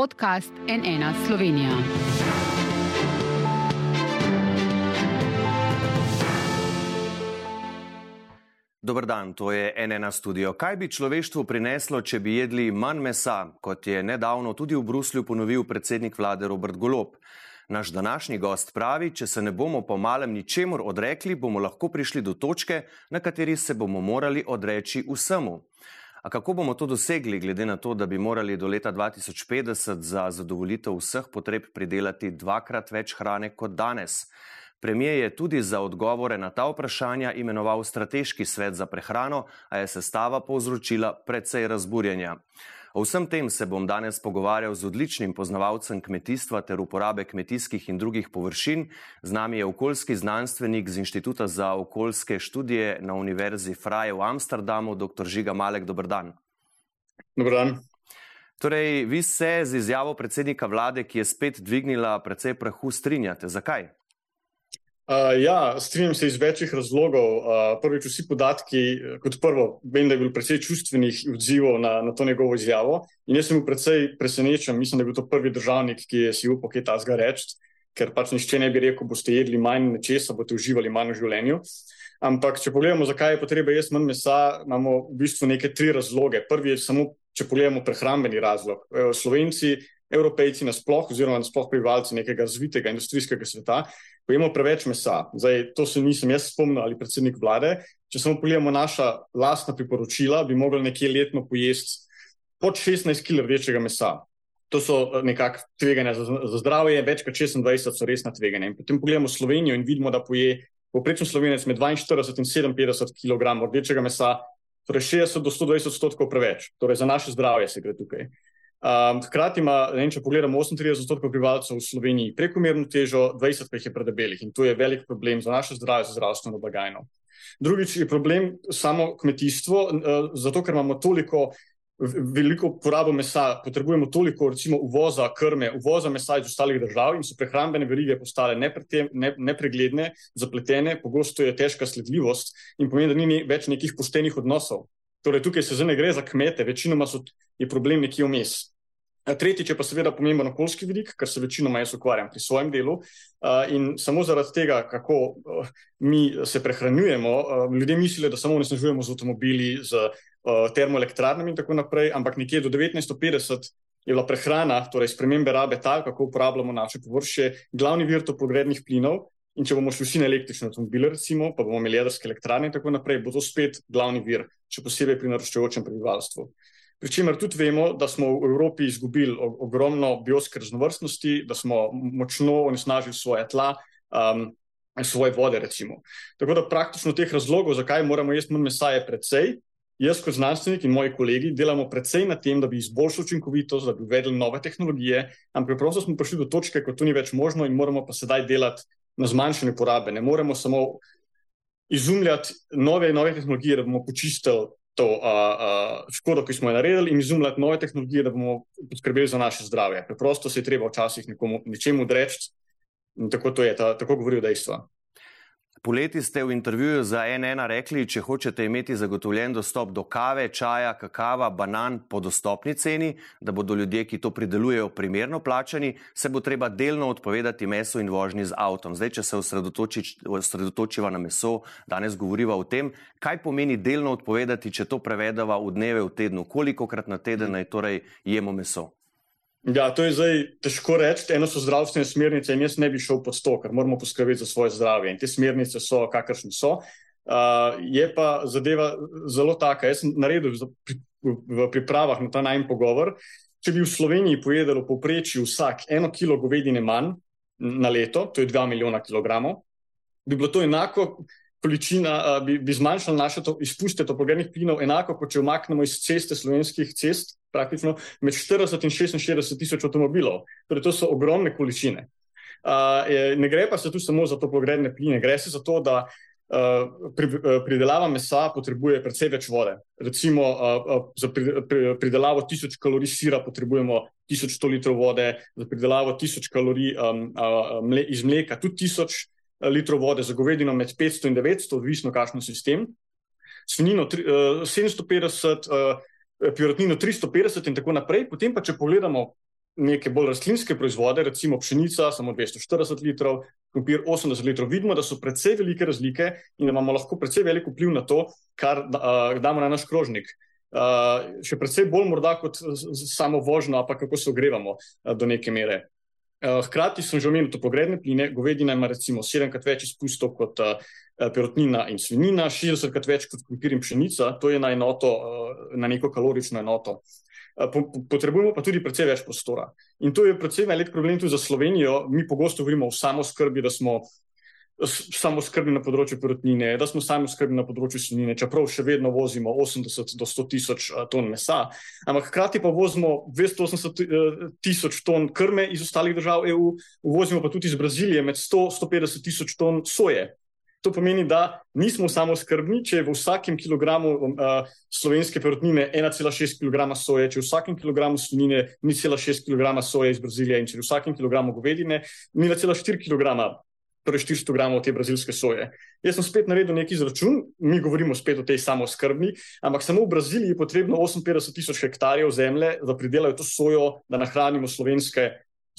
podcast NN Slovenija. Dobr dan, to je NN studio. Kaj bi človeštvu prineslo, če bi jedli manj mesa, kot je nedavno tudi v Bruslju ponovil predsednik vlade Robert Golop? Naš današnji gost pravi, če se ne bomo po malem ničemur odrekli, bomo lahko prišli do točke, na kateri se bomo morali odreči vsemu. A kako bomo to dosegli, glede na to, da bi morali do leta 2050 za zadovoljitev vseh potreb pridelati dvakrat več hrane kot danes? Premijer je tudi za odgovore na ta vprašanja imenoval strateški svet za prehrano, a je sestava povzročila precej razburjenja. O vsem tem se bom danes pogovarjal z odličnim poznavalcem kmetijstva ter uporabe kmetijskih in drugih površin. Z nami je okoljski znanstvenik z Inštituta za okoljske študije na Univerzi Freie v Amsterdamu, dr. Žiga Malek. Dobr dan. Dobr dan. Torej, vi se z izjavo predsednika vlade, ki je spet dvignila precej prahu, strinjate. Zakaj? Uh, ja, strinjam se iz večjih razlogov. Uh, prvič, vsi podatki, kot prvo, vem, da je bilo precej čustvenih odzivov na, na to njegovo izjavo. In jaz sem bil precej presenečen, mislim, da je bil to prvi državnik, ki je si upal kaj tasga reči, ker pač nišče ne bi rekel, boste jedli manj nečesa, boste uživali manj v življenju. Ampak, če pogledamo, zakaj je potreba jesti manj mesa, imamo v bistvu neke tri razloge. Prvi je samo, če pogledamo prehrambeni razlog. Slovenci, evropejci nasploh, oziroma nasploh prebivalci nekega razvitega industrijskega sveta, pojemo preveč mesa. Zdaj, to se nisem jaz spomnil ali predsednik vlade. Če samo pogledamo naša lastna priporočila, bi mogli nekje letno pojesti pod 16 kg rdečega mesa. To so eh, nekakšne tveganja za, za zdravje, več kot 26 so resna tveganja. In potem pogledamo Slovenijo in vidimo, da poje poprečen slovenec med 42 in 57 kg rdečega mesa, torej 60 do 120 odstotkov preveč. Torej za naše zdravje se gre tukaj. Um, hkrati ima, vem, če pogledamo, 38% prebivalcev v Sloveniji prekomerno težo, 20% pa jih je predebelih in to je velik problem za naše zdravje, za zdravstveno blagajno. Drugič je problem samo kmetijstvo, uh, zato ker imamo toliko veliko porabo mesa, potrebujemo toliko recimo uvoza krme, uvoza mesa iz ostalih držav in so prehrambene verige postale nepretem, ne, nepregledne, zapletene, pogosto je težka sledljivost in pomeni, da ni več nekih poštenih odnosov. Torej, tukaj se zdaj ne gre za kmete, večinoma so, je problem nekje vmes. Tretjič je pa seveda pomemben okoljski vidik, kar se večinoma jaz ukvarjam pri svojem delu. In samo zaradi tega, kako mi se prehranjujemo, ljudje mislijo, da samo ne snežujemo z avtomobili, z termoelektrarnami in tako naprej, ampak nekje do 1950 je bila prehrana, torej spremembe rabe tal, kako uporabljamo naše površje, glavni vir topogrednih plinov. In če bomo šli vsi na električne avtomobile, recimo, pa bomo imeli jedrske elektrarne in tako naprej, bo to spet glavni vir, še posebej pri naraščajočem prebivalstvu. Pričemer tudi vemo, da smo v Evropi izgubili ogromno biotske raznovrstnosti, da smo močno onesnažili svoje tla, um, svoje vode. Recimo. Tako da praktično teh razlogov, zakaj moramo jesti manj mesa, je precej. Jaz, kot znanstvenik in moji kolegi, delamo precej na tem, da bi izboljšali učinkovitost, da bi uvedli nove tehnologije, ampak preprosto smo prišli do točke, ko to ni več možno in moramo pa sedaj delati na zmanjšanju porabe. Ne moremo samo izumljati nove in nove tehnologije, da bomo počistili to uh, uh, škodo, ki smo jo naredili, in izumljati nove tehnologije, da bomo poskrbeli za naše zdravje. Preprosto se je treba včasih nekomu nečemu odreči in tako to je, ta, tako govorijo dejstva. Poleti ste v intervjuju za NN rekli, če hočete imeti zagotovljen dostop do kave, čaja, kakava, banan po dostopni ceni, da bodo ljudje, ki to pridelujejo, primerno plačani, se bo treba delno odpovedati meso in vožnji z avtom. Zdaj, če se osredotočiva na meso, danes govoriva o tem, kaj pomeni delno odpovedati, če to prevedava v dneve v tednu, koliko krat na teden naj torej jemo meso. Ja, to je zdaj težko reči. Eno so zdravstvene smernice, in jaz ne bi šel pod to, ker moramo poskrbeti za svoje zdravje. In te smernice so, kakršne so. Uh, je pa zadeva zelo taka. Jaz sem naredil pri, v pripravah na ta najmen pogovor. Če bi v Sloveniji pojedel v povprečju vsak eno kilo govedine manj na leto, to je 2 milijona kilogramov, bi bilo to enako količina, bi, bi zmanjšala naše to, izpuste toplogrednih plinov, enako kot če omaknemo iz ceste slovenskih cest, praktično med 40 in 66 tisoč avtomobilov. Torej, to so ogromne količine. Uh, ne gre pa se tu samo za toplogredne pline, gre se za to, da uh, pri, uh, pridelava mesa potrebuje precej več vode. Recimo uh, uh, za pri, pri, pridelavo 1000 kalorij sira potrebujemo 1100 litrov vode, za pridelavo 1000 kalorij um, uh, mle, iz mleka tudi 1000 litrov vode, za govedino med 500 in 900, odvisno kakšen sistem, svinino tri, uh, 750, uh, pirotnino 350 in tako naprej. Potem pa, če pogledamo neke bolj rastlinske proizvode, recimo pšenica, samo 240 litrov, krompir 80 litrov, vidimo, da so precej velike razlike in da imamo lahko precej velik vpliv na to, kar uh, damo na naš krožnik. Uh, še precej bolj morda kot samo vožnjo, pa kako se ogrevamo uh, do neke mere. Uh, hkrati sem že omenil toplogredne pline, govedina ima recimo sedemkrat več izpustov kot uh, perotnina in svinina, 60krat več kot krompir in pšenica, to je na enoto, uh, na neko kalorično enoto. Potrebujemo pa tudi precej več prostora. In to je predvsem velik problem tudi za Slovenijo. Mi pogosto govorimo o samoskrbi, da smo samoskrbi na področju perutnine, da smo samoskrbi na področju svinine, čeprav še vedno vozimo 80 do 100 tisoč ton mesa. Ampak hkrati pa vozimo 280 tisoč ton krme iz ostalih držav EU, vozimo pa tudi iz Brazilije med 100-150 tisoč ton soje. To pomeni, da nismo samo skrbni, če je v vsakem kilogramu uh, slovenske perutnine 1,6 kg soje, če je v vsakem kilogramu svinine 0,6 kg soje iz Brazilije in če je v vsakem kilogramu govedine 0,4 kg, torej 400 g te brazilske soje. Jaz sem spet naredil neki izračun, mi govorimo spet o tej samo skrbni, ampak samo v Braziliji je potrebno 58 tisoč hektarjev zemlje, da pridelajo to sojo, da nahranimo slovenske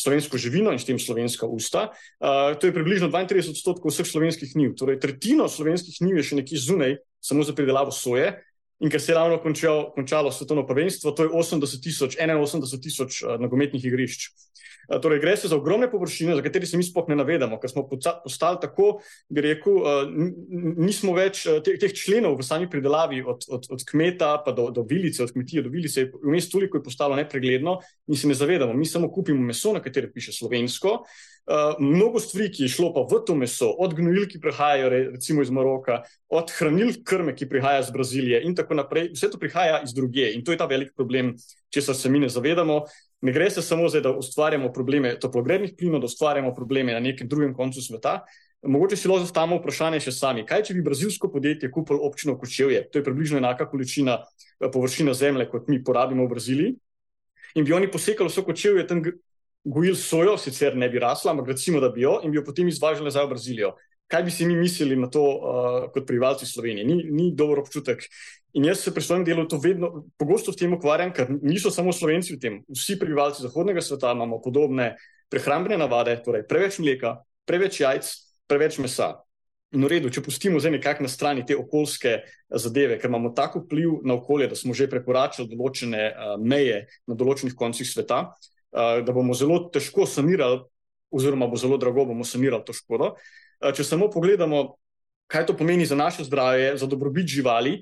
slovensko živino in s tem slovenska usta. Uh, to je približno 32 odstotkov vseh slovenskih njiv. Torej, tretjino slovenskih njiv je še nekje zunaj, samo za pridelavo soje. In ker se je ravno končal, končalo svetovno prvenstvo, to je 80 tisoč, 81 tisoč uh, nogometnih igrišč. Uh, torej, gre se za ogromne površine, za katere se mi sploh ne navedamo, ker smo postali tako, bi rekel, uh, nismo več uh, te, teh členov v sami pridelavi, od, od, od kmeta pa do, do vilice, od kmetije do vilice, vmes toliko je postalo nepregledno in se ne zavedamo. Mi samo kupimo meso, na katere piše slovensko, Uh, mnogo stvari, ki je šlo pa v to meso, od gnojil, ki prihajajo recimo iz Maroka, od hranil krme, ki prihaja iz Brazilije in tako naprej, vse to prihaja iz druge in to je ta velik problem, če se mi ne zavedamo. Ne gre se samo za to, da ustvarjamo probleme toplogrednih plinov, da ustvarjamo probleme na nekem drugem koncu sveta. Mogoče si lahko zastavimo vprašanje še sami, kaj če bi brazilsko podjetje kupilo občino Kočevje, to je približno enaka količina eh, površina zemlje, kot mi porabimo v Braziliji, in bi oni posekali vso Kočevje tam gojili sojo, sicer ne bi rasla, ampak recimo, da bi jo in bi jo potem izvažali nazaj v Brazilijo. Kaj bi si mi mislili na to, uh, kot prebivalci Slovenije? Ni, ni dober občutek. In jaz se pri svojem delu to vedno pogosto s tem ukvarjam, ker niso samo Slovenci v tem. Vsi prebivalci zahodnega sveta imamo podobne prehrambene navade, torej preveč mleka, preveč jajc, preveč mesa. In v redu, če pustimo zdaj nekako na strani te okoljske zadeve, ker imamo tako vpliv na okolje, da smo že prekoračili določene uh, meje na določenih koncih sveta, Eh, da bomo zelo težko sanirali, oziroma bo zelo drago bomo sanirali to škodo. Če samo pogledamo, kaj to pomeni za naše zdravje, za dobrobit živali,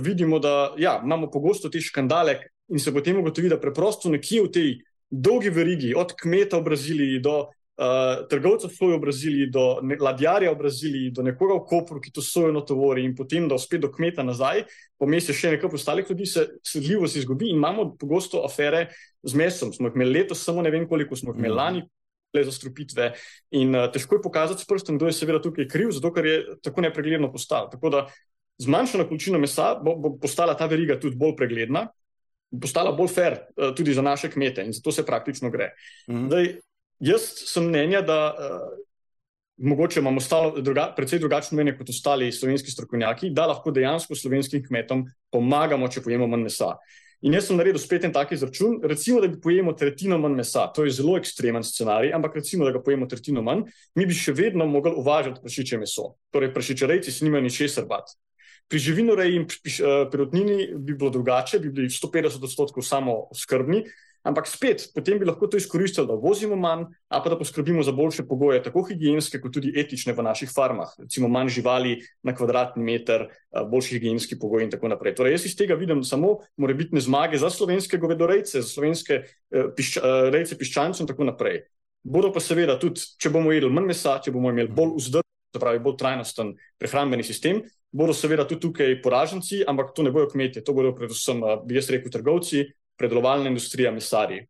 vidimo, da ja, imamo pogosto te škandale in se potem ugotovi, da preprosto nekje v tej dolgi verigi, od kmeta v Braziliji do uh, trgovcev sojo v Braziliji, do ladjarja v Braziliji, do nekoga v Kopru, ki to sojo notovori in potem do spet do kmeta nazaj, pomes je še nekaj ostalih ljudi, se sledljivost izgubi in imamo pogosto afere z mesom. Smo jih imeli letos, samo ne vem koliko smo jih imeli mhm. lani. Le za strupitve. In uh, težko je pokazati s prstom, kdo je seveda tukaj kriv, zato ker je tako nepregledno postalo. Tako da zmanjšana količina mesa bo, bo postala ta veriga tudi bolj pregledna, postala bolj fair uh, tudi za naše kmete in zato se praktično gre. Mm -hmm. Jaz sem mnenja, da uh, mogoče imamo druga, precej drugačno mnenje kot ostali slovenski strokovnjaki, da lahko dejansko slovenskim kmetom pomagamo, če pojemo manj mesa. In jaz sem naredil spet en tak izračun, recimo, da bi pojemo tretjino manj mesa, to je zelo ekstremen scenarij, ampak recimo, da ga pojemo tretjino manj, mi bi še vedno mogli uvažati prašiče meso. Torej, prašičerejci si nimajo ničesar bat. Pri živinoreji in pirotnini bi bilo drugače, bi bili 150 odstotkov samo skrbni, Ampak spet, potem bi lahko to izkoristili, da vozimo manj, a pa da poskrbimo za boljše pogoje, tako higijenske, kot tudi etične v naših farmah. Recimo manj živali na kvadratni meter, boljši higijenski pogoji in tako naprej. Torej, jaz iz tega vidim samo morebitne zmage za slovenske govedorejce, za slovenske eh, pišč, eh, rejce piščancev in tako naprej. Bodo pa seveda tudi, če bomo jedli manj mesa, če bomo imeli bolj vzdržen, se pravi bolj trajnosten prehrambeni sistem, bodo seveda tudi tukaj poraženci, ampak to ne bojo kmetje, to bodo predvsem, bi jaz rekel, trgovci, predelovalna industrija, mesari.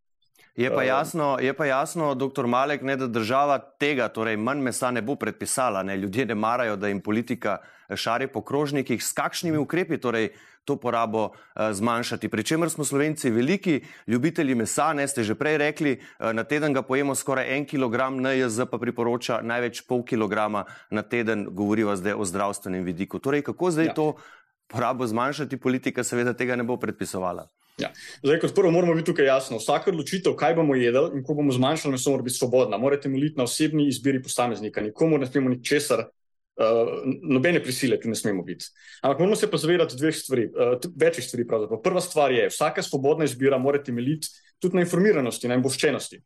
Je pa, jasno, je pa jasno, doktor Malek, ne, da država tega, torej manj mesa, ne bo predpisala. Ne. Ljudje ne marajo, da jim politika šari po krožnikih. S kakšnimi ukrepi torej to porabo uh, zmanjšati? Pričemer smo slovenci veliki ljubitelji mesa, ne ste že prej rekli, uh, na teden ga pojemo skoraj en kilogram, NJZ pa priporoča največ pol kilograma na teden, govoriva zdaj o zdravstvenem vidiku. Torej, kako zdaj ja. to porabo zmanjšati, politika seveda tega ne bo predpisovala. Ja. Zdaj, kot prvo, moramo biti tukaj jasno. Vsaka odločitev, kaj bomo jedli in ko bomo zmanjšali meso, mora biti svobodna. Morate moliti na osebni izbiri posameznika. Nikomu ne smemo ničesar, uh, nobene prisile tu ne smemo biti. Ampak moramo se pa zavedati dveh stvari, uh, večjih stvari. Pravzaprav. Prva stvar je, vsaka svobodna izbira mora temeljiti tudi na informiranosti, na imboščenosti.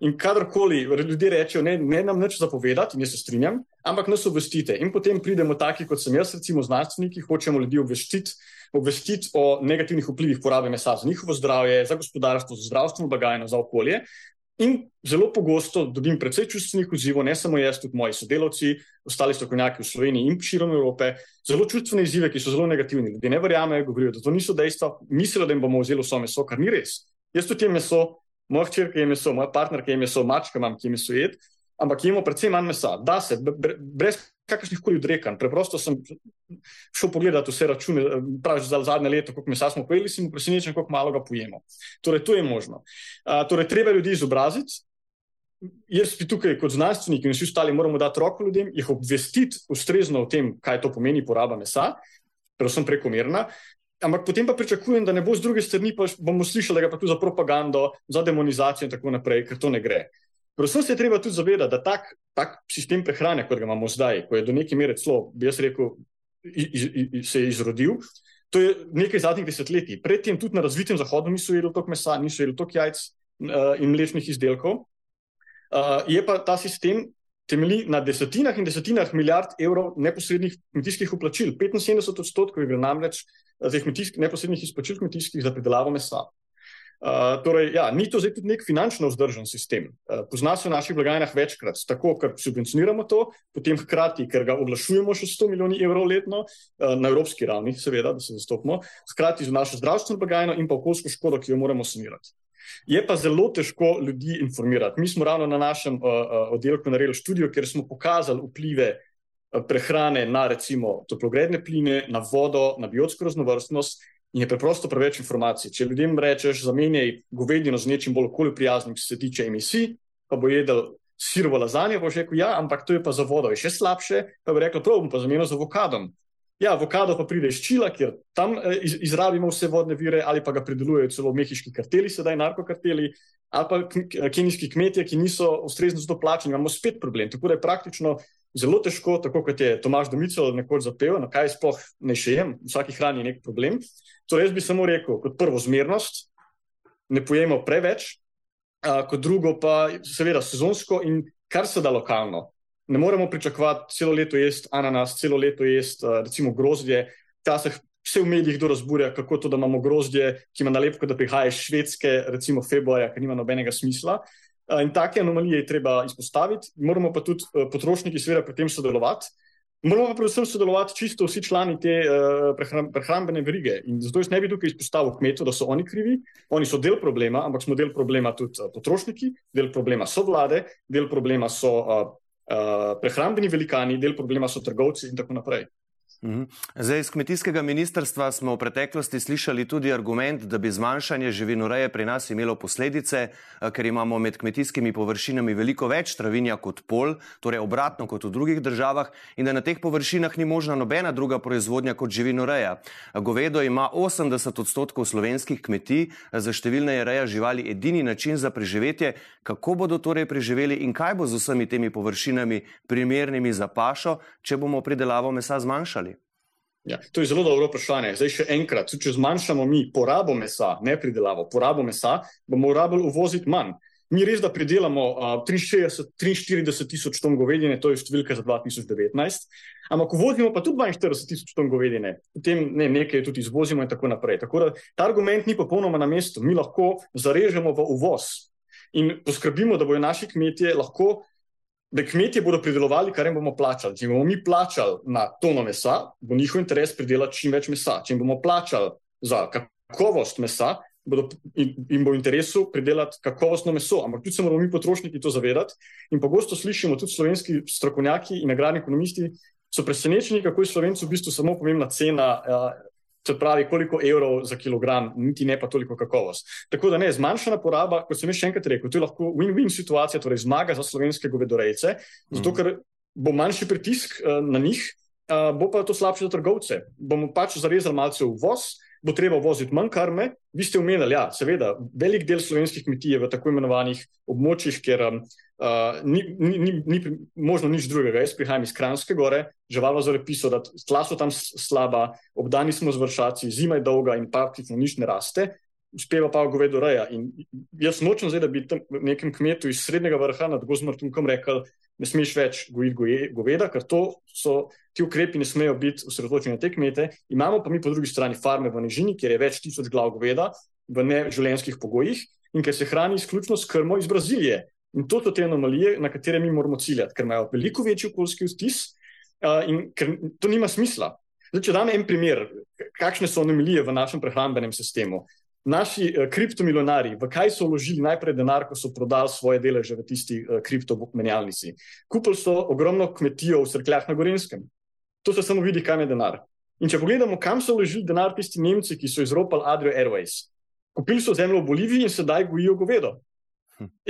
In kadarkoli ljudje rečejo, ne, ne nam nič zapovedati, in jaz se strinjam, ampak nas obvestite. In potem pridemo taki, kot sem jaz, recimo znanstveniki, hočemo ljudi obvestiti, obvestiti o negativnih vplivih porabe mesa za njihovo zdravje, za gospodarstvo, za zdravstveno blagajno, za okolje. In zelo pogosto dobim precej čustvenih odzivov, ne samo jaz, tudi moji sodelavci, ostali strokovnjaki v Sloveniji in širom Evrope, zelo čustvene izzive, ki so zelo negativni. Ljudje ne verjamejo, govorijo, da to niso dejstva, mislijo, da jim bomo vzeli vso meso, kar ni res. Jaz tudi jem meso, moja hčerka je meso, moja partnerka je meso, mačka imam, ki je meso jed, ampak jemo predvsem manj mesa. Da se, brez kakršnih koli odrekanj. Preprosto sem šel pogledati vse račune, pravi za zadnje leto, koliko mesa smo pojeli, sem presenečen, koliko malo ga pojemo. Torej, to je možno. Uh, torej, treba ljudi izobraziti. Jaz bi tukaj kot znanstvenik in vsi ostali moramo dati roko ljudem, jih obvestiti ustrezno o tem, kaj to pomeni poraba mesa, predvsem prekomerna, Ampak potem pa pričakujem, da ne bo z druge strani, pa bomo slišali, da je pa tu za propagando, za demonizacijo in tako naprej, ker to ne gre. Predvsem se je treba tudi zavedati, da tak, tak sistem prehrane, kot ga imamo zdaj, ko je do neke mere celo, bi jaz rekel, iz, iz, se je izrodil, to je nekaj zadnjih desetletij. Predtem tudi na razvitem zahodu niso jedli toliko mesa, niso jedli toliko jajc uh, in mlečnih izdelkov. Uh, je pa ta sistem temelji na desetinah in desetinah milijard evrov neposrednih kmetijskih uplačil. 75 odstotkov je gre namreč teh neposrednih izplačil kmetijskih za pridelavo mesa. Uh, torej, ja, ni to zdaj tudi nek finančno vzdržen sistem. Uh, pozna se v naših blagajnah večkrat, tako ker subvencioniramo to, potem hkrati, ker ga oglašujemo še 100 milijoni evrov letno, uh, na evropski ravni, seveda, da se zastopimo, hkrati z našo zdravstveno blagajno in pa okoljsko škodo, ki jo moramo sanirati. Je pa zelo težko ljudi informirati. Mi smo ravno na našem uh, uh, oddelku naredili študijo, kjer smo pokazali vplive prehrane na recimo toplogredne pline, na vodo, na biotsko raznovrstnost in je preprosto preveč informacij. Če ljudem rečeš, zamenjaj govedino z nečim bolj okolju prijaznim, ki se tiče emisij, pa bo jedel sirovo lazanje, boš rekel, ja, ampak to je pa za vodo, je še slabše, pa bi rekel, prav bom pa zamenjal z avokadom. Ja, avokado pa pride iz Čila, kjer tam eh, iz, izrabimo vse vodne vire, ali pa ga pridelujejo celo mehiški karteli, sedaj narkokarteli, ali pa kenijski kmetje, ki niso ustrezno zato plačeni, imamo spet problem. Tako da je praktično zelo težko, tako kot je Tomaš Domico nekoč zapel, na kaj sploh ne šejem, vsaki hrani je nek problem. Torej, jaz bi samo rekel, kot prvo, zmernost, ne pojemo preveč, a, kot drugo pa seveda sezonsko in kar se da lokalno. Ne moremo pričakovati celo leto jesti ananas, celo leto jesti recimo grozdje. Včasih vse v medijih do razburja, kako to, da imamo grozdje, ki ima nalepko, da prihaja iz Švedske, recimo februarja, ker nima nobenega smisla. In take anomalije je treba izpostaviti, moramo pa tudi potrošniki, seveda, pri tem sodelovati. Moramo pa predvsem sodelovati čisto vsi člani te uh, prehrambene verige. In zato jaz ne bi tukaj izpostavil kmetov, da so oni krivi. Oni so del problema, ampak smo del problema tudi uh, potrošniki, del problema so vlade, del problema so uh, prehrambeni velikani, del problema so trgovci in tako naprej. Mhm. Zdaj, iz kmetijskega ministrstva smo v preteklosti slišali tudi argument, da bi zmanjšanje živinoreje pri nas imelo posledice, eh, ker imamo med kmetijskimi površinami veliko več travinja kot pol, torej obratno kot v drugih državah, in da na teh površinah ni možna nobena druga proizvodnja kot živinoreja. Govedo ima 80 odstotkov slovenskih kmetij, za številne je reja živali edini način za preživetje. Kako bodo torej preživeli in kaj bo z vsemi temi površinami primernimi za pašo, če bomo pridelavo mesa zmanjšali? Ja, to je zelo dobro vprašanje. Zdaj, še enkrat, če zmanjšamo mi porabo mesa, ne pridelavo, porabo mesa, bomo morali uvoziti manj. Mi res, da pridelamo uh, 63, 43 tisoč ton govedine, to je številka za 2019, ampak uvozimo pa tudi 42 tisoč ton govedine, potem ne, nekaj tudi izvozimo in tako naprej. Tako da ta argument ni popolnoma na mestu. Mi lahko zarežemo v uvoz in poskrbimo, da bodo naši kmetje lahko da kmetje bodo pridelovali, kar jim bomo plačali. Če bomo mi plačali na tono mesa, bo njihov interes pridelati čim več mesa. Če bomo plačali za kakovost mesa, bodo jim bo interesu pridelati kakovostno meso. Ampak tudi se moramo mi, potrošniki, to zavedati. In pogosto slišimo tudi slovenski strokovnjaki in agrarni ekonomisti. So presenečeni, kako je Slovencu v bistvu samo pomembna cena uh, se pravi, koliko evrov za kilogram, niti ne pa toliko kakovost. Tako da ne, zmanjšana poraba, kot sem še enkrat rekel, to je lahko win-win situacija, torej zmaga za slovenske govedorejce, zato ker bo manjši pritisk uh, na njih, uh, bo pa to slabše za trgovce. Bomo pač zarezali malce v voz, bo treba voziti manj karme. Vi ste omenili, ja, seveda, velik del slovenskih kmetij je v tako imenovanih območjih, kjer um, uh, ni, ni, ni, ni možno nič drugega. Jaz prihajam iz Kranske gore, živalo zore pisalo, da tla so tam slaba, obdani smo z vršaci, zima je dolga in praktično nič ne raste. Uspeva pa govedo reja. In jaz nočem zdaj, da bi nekem kmetu iz srednjega vrha nad Gozmartunkom rekel, ne smeš več gojiti goveda, ker to so ti ukrepi, ne smejo biti osredotočeni na te kmete. Imamo pa mi po drugi strani farme v Nižini, kjer je več tisoč glav goveda v neživljenjskih pogojih in ker se hrani izključno s krmo iz Brazilije. In to so te anomalije, na katere mi moramo ciljati, ker imajo veliko večji okoljski vtis in ker to nima smisla. Zdaj, če dam en primer, kakšne so anomalije v našem prehrambenem sistemu naši uh, kriptomilionari, v kaj so vložili najprej denar, ko so prodali svoje deleže v tisti uh, kriptomenjalnici. Kupili so ogromno kmetijo v Srkljah na Gorenskem. To se samo vidi, kam je denar. In če pogledamo, kam so vložili denar tisti Nemci, ki so izropali Adrio Airways. Kupili so zemljo v Boliviji in sedaj gojijo govedo.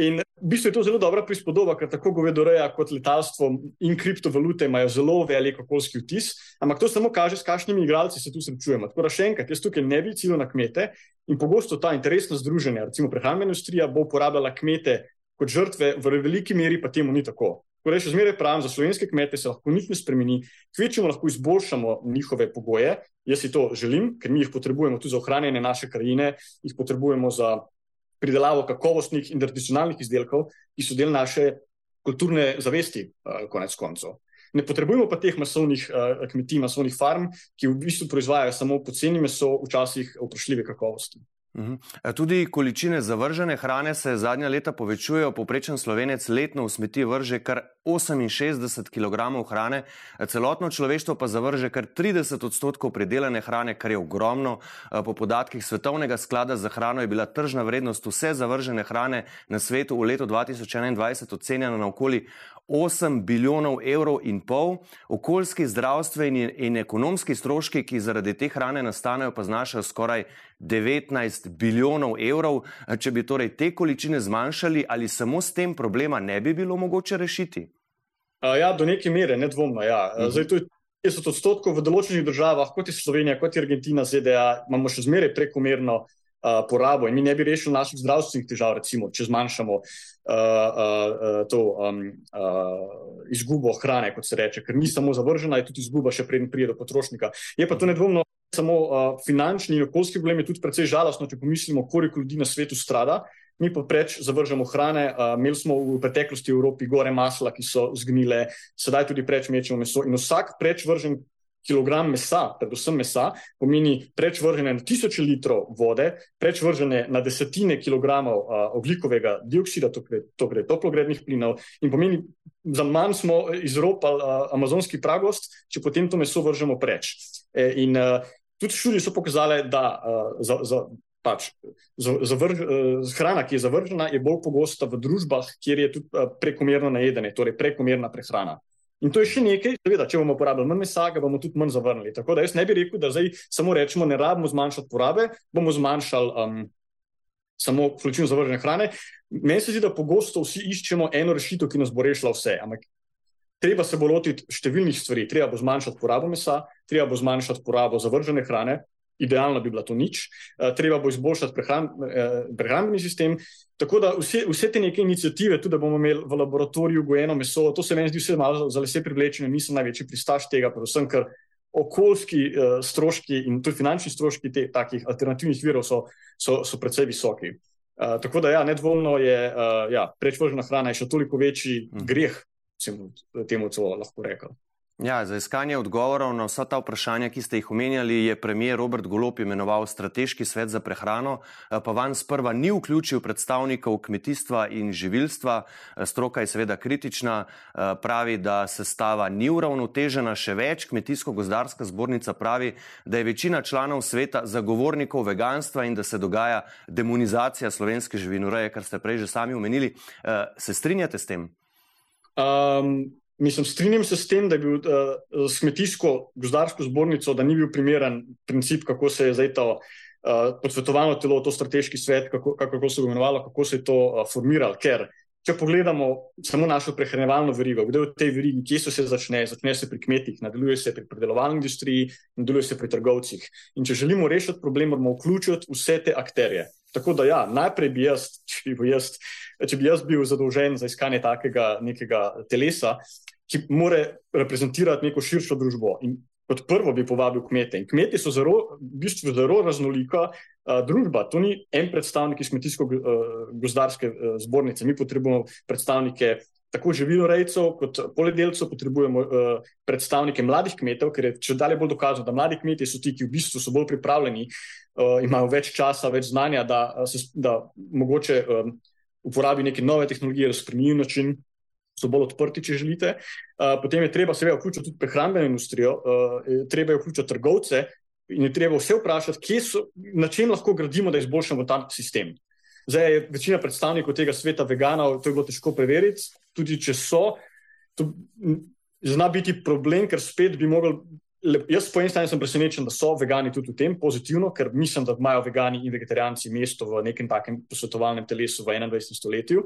In v bistvu je to zelo dobra prispodoba, ker tako govedoreja kot letalstvo in kriptovalute imajo zelo velik okoljski vtis, ampak to samo kaže, s kakšnimi igralci se tu srečujemo. Tako da še enkrat, jaz tukaj ne bi ciljil na kmete in pogosto ta interesna združenja, recimo prehrambena industrija, bo uporabljala kmete kot žrtve, v veliki meri pa temu ni tako. Torej, še zmeraj pravim, za slovenske kmete se lahko nič ne spremeni, kvečemo lahko izboljšamo njihove pogoje. Jaz si to želim, ker mi jih potrebujemo tudi za ohranjanje naše krajine, jih potrebujemo za pridelavo kakovostnih in tradicionalnih izdelkov, ki so del naše kulturne zavesti, uh, konec koncev. Ne potrebujemo pa teh masovnih uh, kmetij, masovnih farm, ki v bistvu proizvajajo samo poceni meso, včasih vprašljive kakovosti. Mhm. E, tudi količine zavržene hrane se zadnja leta povečujejo. Poprečen slovenec letno v smeti vrže kar 68 kg hrane, e, celotno človeštvo pa zavrže kar 30 odstotkov predelane hrane, kar je ogromno. E, po podatkih Svetovnega sklada za hrano je bila tržna vrednost vse zavržene hrane na svetu v letu 2021 ocenjena na okoli 8 bilijonov evrov in pol, okoljski, zdravstveni in ekonomski stroški, ki zaradi te hrane nastanejo, pa znašajo skoraj 19 bilijonov evrov. Če bi torej te količine zmanjšali, ali samo s tem problema ne bi bilo mogoče rešiti? Ja, do neke mere, nedvomno. Ja. Mhm. Zdaj, to je 50 odstotkov v določenih državah, kot je Slovenija, kot je Argentina, ZDA, imamo še zmeraj prekomerno uh, porabo in mi ne bi rešili naših zdravstvenih težav, recimo, če zmanjšamo uh, uh, to um, uh, izgubo hrane, kot se reče, ker ni samo zavržena, je tudi izguba, še preden pride do potrošnika. Je pa to nedvomno samo uh, finančni in okoljski problem, je tudi precej žalostno, če pomislimo, koliko ljudi na svetu strada. Mi pa preč zavržemo hrane. Uh, imeli smo v preteklosti v Evropi gore masla, ki so zgnile, sedaj tudi preč mečemo meso. In vsak preč vržen kilogram mesa, predvsem mesa, pomeni preč vržene na tisoče litrov vode, preč vržene na desetine kilogramov uh, oglikovega dioksida, torej toplogrednih plinov, in pomeni, za manj smo izropali uh, amazonski pragost, če potem to meso vržemo preč. E, in uh, tudi študije so pokazale, da uh, za, za, pač, za, za vrž, uh, hrana, ki je zavržena, je bolj pogosta v družbah, kjer je tudi uh, prekomerno najedene, torej prekomerna prehrana. In to je še nekaj, seveda, če bomo uporabljali manj mesa, ga bomo tudi manj zavrnili. Tako da jaz ne bi rekel, da zdaj samo rečemo, ne rabimo zmanjšati porabe, bomo zmanjšali um, samo količino zavržene hrane. Meni se zdi, da pogosto vsi iščemo eno rešitev, ki nas bo rešila vse. Ampak treba se bo lotiti številnih stvari. Treba bo zmanjšati porabo mesa, treba bo zmanjšati porabo zavržene hrane, idealno bi bila to nič, uh, treba bo izboljšati prehran, uh, prehrambeni sistem. Tako da vse, vse te neke inicijative, tudi da bomo imeli v laboratoriju gojeno meso, to se meni zdi vse malo za lese privlečeno, nisem največji pristaš tega, predvsem ker okoljski uh, stroški in tudi finančni stroški teh takih alternativnih virov so, so, so predvsej visoki. Uh, tako da ja, nedvomno je uh, ja, prečvržena hrana še toliko večji mm. greh, temu celo lahko rekel. Ja, za iskanje odgovorov na vsa ta vprašanja, ki ste jih omenjali, je premijer Robert Golop imenoval strateški svet za prehrano, eh, pa van sprva ni vključil predstavnikov kmetijstva in živilstva. Stroka je seveda kritična, pravi, da sestava ni uravnotežena, še več. Kmetijsko-gozdarska zbornica pravi, da je večina članov sveta zagovornikov veganstva in da se dogaja demonizacija slovenske živinoreje, kar ste prej že sami omenili. Se strinjate s tem? Um... Mislim, strinjam se s tem, da je bil uh, s kmetijsko-gozdarsko zbornico, da ni bil primeren princip, kako se je zdaj to uh, podsvetovano telo, to strateški svet, kako, kako se je imenovalo, kako se je to uh, formiralo. Ker, če pogledamo samo našo prehranjevalno verigo, kdo je v tej verigi, kje so se začne, začne se pri kmetih, nadaljuje se pri predelovalni industriji, nadaljuje se pri trgovcih. In če želimo rešiti problem, moramo vključiti vse te akterje. Tako da, ja, najprej bi jaz, če bi jaz, če bi jaz bil zadolžen za iskanje takega nekega telesa, ki more reprezentirati neko širšo družbo. In kot prvo bi povabil kmete. In kmeti so zelo, v bistvu zelo raznolika uh, družba. To ni en predstavnik iz kmetijsko-gozdarske zbornice. Mi potrebujemo predstavnike tako živinorejcev kot poljedelcev, potrebujemo uh, predstavnike mladih kmetov, ker je če dalje bolj dokazano, da mladi kmetje so ti, ki v bistvu so bolj pripravljeni, uh, imajo več časa, več znanja, da, se, da mogoče um, uporabi neke nove tehnologije, da spremenijo način so bolj odprti, če želite. Uh, potem je treba seveda vključiti tudi prehrambeno industrijo, uh, treba je vključiti trgovce in je treba vse vprašati, so, na čem lahko gradimo, da izboljšamo ta sistem. Zdaj je večina predstavnikov tega sveta veganov, to je bilo težko preveriti, tudi če so. To zna biti problem, ker spet bi mogli. Jaz po eni strani sem presenečen, da so vegani tudi v tem pozitivno, ker mislim, da imajo vegani in vegetarijanci mesto v nekem takem posvetovalnem telesu v 21. stoletju.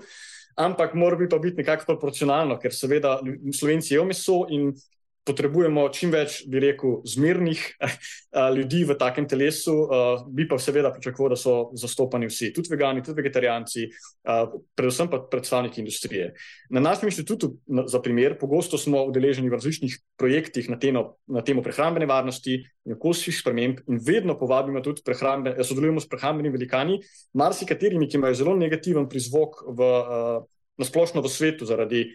Ampak mora biti pa biti nekako proporcionalno, ker seveda Slovenci jedo meso in potrebujemo čim več, bi rekel, zmernih ljudi v takem telesu, bi pa seveda pričakoval, da so zastopani vsi, tudi vegani, tudi vegetarijanci, predvsem pa predstavniki industrije. Na našem inštitutu, za primer, pogosto smo udeleženi v različnih projektih na temo, na temo prehrambene varnosti in okoljskih sprememb in vedno povabimo tudi prehrambe, sodelujemo s prehrambenimi velikani, marsikaterimi, ki imajo zelo negativen prizvok v, na splošno v svetu zaradi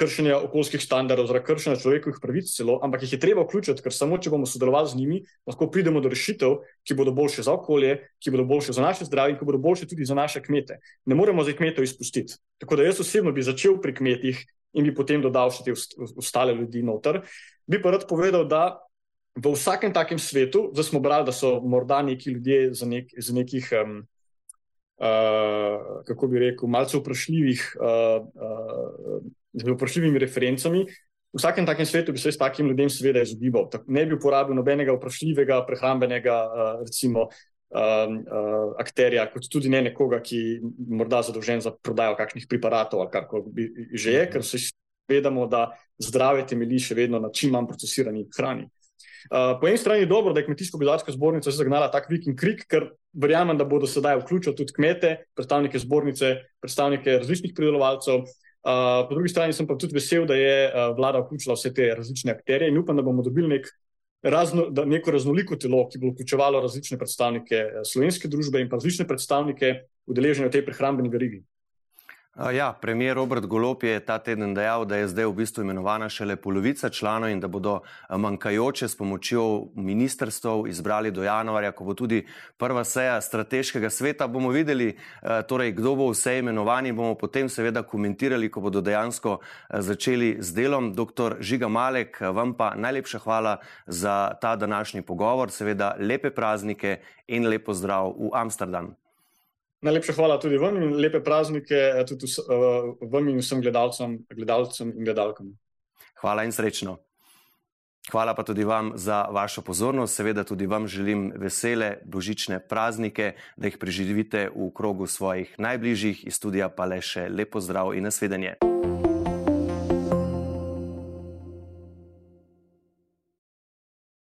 kršenja okoljskih standardov, zaradi kršenja človekovih pravic, celo, ampak jih je treba vključiti, ker samo če bomo sodelovali z njimi, lahko pridemo do rešitev, ki bodo boljše za okolje, ki bodo boljše za naše zdravje in ki bodo boljše tudi za naše kmete. Ne moremo zdaj kmetov izpustiti. Tako da jaz osebno bi začel pri kmetih in bi potem dodal še te ostale ljudi noter. Bi pa rad povedal, da v vsakem takem svetu, zdaj smo brali, da so morda neki ljudje za, nek, za nekih. Um, Uh, kako bi rekel, malce vprašljivih uh, uh, z vprašljivimi referencami. V vsakem takem svetu bi se s takim ljudem seveda izogibal. Ne bi uporabil nobenega vprašljivega, prehrambenega, uh, recimo, um, uh, akterja, kot tudi ne nekoga, ki je morda zadolžen za prodajo kakšnih preparatov ali karkoli že je, ker se zavedamo, da zdravje temelji še vedno na čim manj procesirani hrani. Uh, po eni strani je dobro, da je Kmetijsko-gozdarska zbornica zagnala tak vik in krik, ker verjamem, da bodo sedaj vključili tudi kmete, predstavnike zbornice, predstavnike različnih pridelovalcev, Uh, po drugi strani sem pa tudi vesel, da je uh, vlada vključila vse te različne akterje in upam, da bomo dobili nek razno, da, neko raznoliko telo, ki bo vključevalo različne predstavnike slovenske družbe in pa različne predstavnike udeležene v tej prehrambeni verigi. Ja, premijer Robert Golop je ta teden dejal, da je zdaj v bistvu imenovana šele polovica članov in da bodo manjkajoče s pomočjo ministrstv izbrali do januarja, ko bo tudi prva seja strateškega sveta. Bomo videli, torej, kdo bo vse imenovan in bomo potem seveda komentirali, ko bodo dejansko začeli z delom. Doktor Žiga Malek, vam pa najlepša hvala za ta današnji pogovor, seveda lepe praznike in lepo zdrav v Amsterdam. Najlepša hvala tudi vam in lepe praznike eh, tudi uh, vam in vsem gledalcem, gledalcem in gledalkam. Hvala in srečno. Hvala pa tudi vam za vašo pozornost. Seveda tudi vam želim vesele božične praznike, da jih preživite v krogu svojih najbližjih. Iz studija pa le še lepo zdrav in nasvidenje.